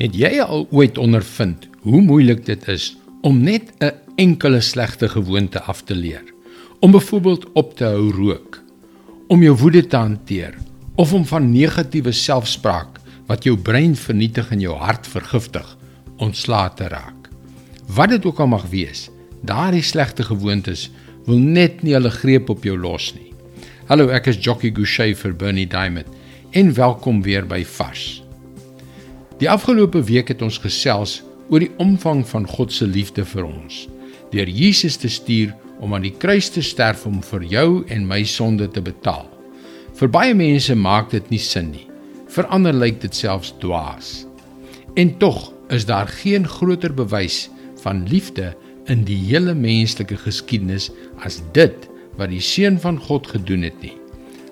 Het jy al ooit ondervind hoe moeilik dit is om net 'n enkele slegte gewoonte af te leer? Om byvoorbeeld op te hou rook, om jou woede te hanteer of om van negatiewe selfspraak wat jou brein vernietig en jou hart vergiftig ontslae te raak. Wat dit ook al mag wees, daardie slegte gewoontes wil net nie hulle greep op jou los nie. Hallo, ek is Jockey Gouchee vir Bernie Diamond en welkom weer by Vars. Die afgelope week het ons gesels oor die omvang van God se liefde vir ons deur Jesus te stuur om aan die kruis te sterf om vir jou en my sonde te betaal. Vir baie mense maak dit nie sin nie. Vir ander lyk dit selfs dwaas. En tog is daar geen groter bewys van liefde in die hele menslike geskiedenis as dit wat die seun van God gedoen het nie.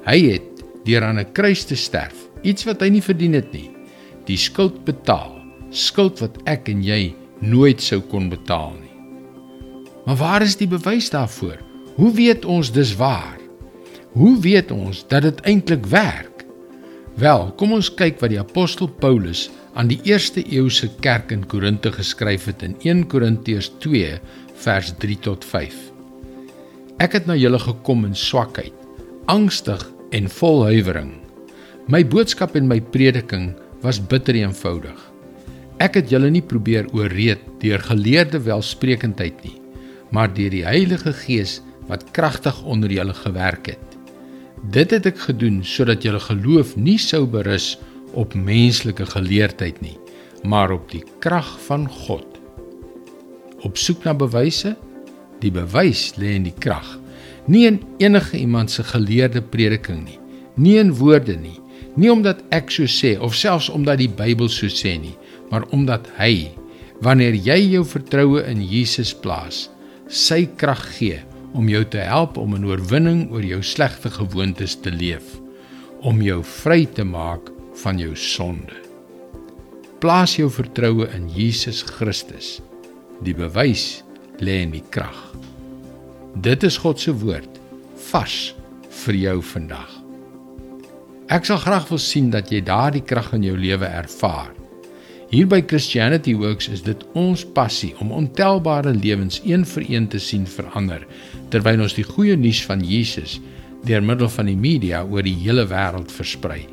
Hy het deur aan 'n kruis te sterf, iets wat hy nie verdien het nie, die skuld betaal, skuld wat ek en jy nooit sou kon betaal nie. Maar waar is die bewys daarvoor? Hoe weet ons dis waar? Hoe weet ons dat dit eintlik werk? Wel, kom ons kyk wat die apostel Paulus aan die eerste eeuse kerk in Korinte geskryf het in 1 Korintiërs 2 vers 3 tot 5. Ek het na julle gekom in swakheid, angstig en vol huiwering. My boodskap en my prediking was bitter eenvoudig. Ek het julle nie probeer ooreed deur geleerde welsprekendheid nie, maar deur die Heilige Gees wat kragtig onder julle gewerk het. Dit het ek gedoen sodat julle geloof nie sou berus op menslike geleerdheid nie, maar op die krag van God. Op soek na bewyse? Die bewys lê in die krag, nie in enige iemand se geleerde prediking nie, nie in woorde nie, nie omdat ek so sê of selfs omdat die Bybel so sê nie, maar omdat hy wanneer jy jou vertroue in Jesus plaas, sy krag gee om jou te help om 'n oorwinning oor jou slegte gewoontes te leef, om jou vry te maak van jou sonde. Plaas jou vertroue in Jesus Christus. Die bewys lê in die krag. Dit is God se woord vars vir jou vandag. Ek sal graag wil sien dat jy daardie krag in jou lewe ervaar. Hier by Christianity Works is dit ons passie om ontelbare lewens een vir een te sien verander terwyl ons die goeie nuus van Jesus deur middel van die media oor die hele wêreld versprei.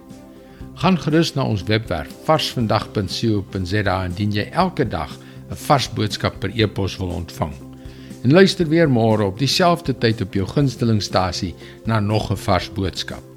Gaan gerus na ons webwerf varsvandag.co.za indien jy elke dag 'n vars boodskap per e-pos wil ontvang. En luister weer môre op dieselfde tyd op jou gunstelingstasie na nog 'n vars boodskap.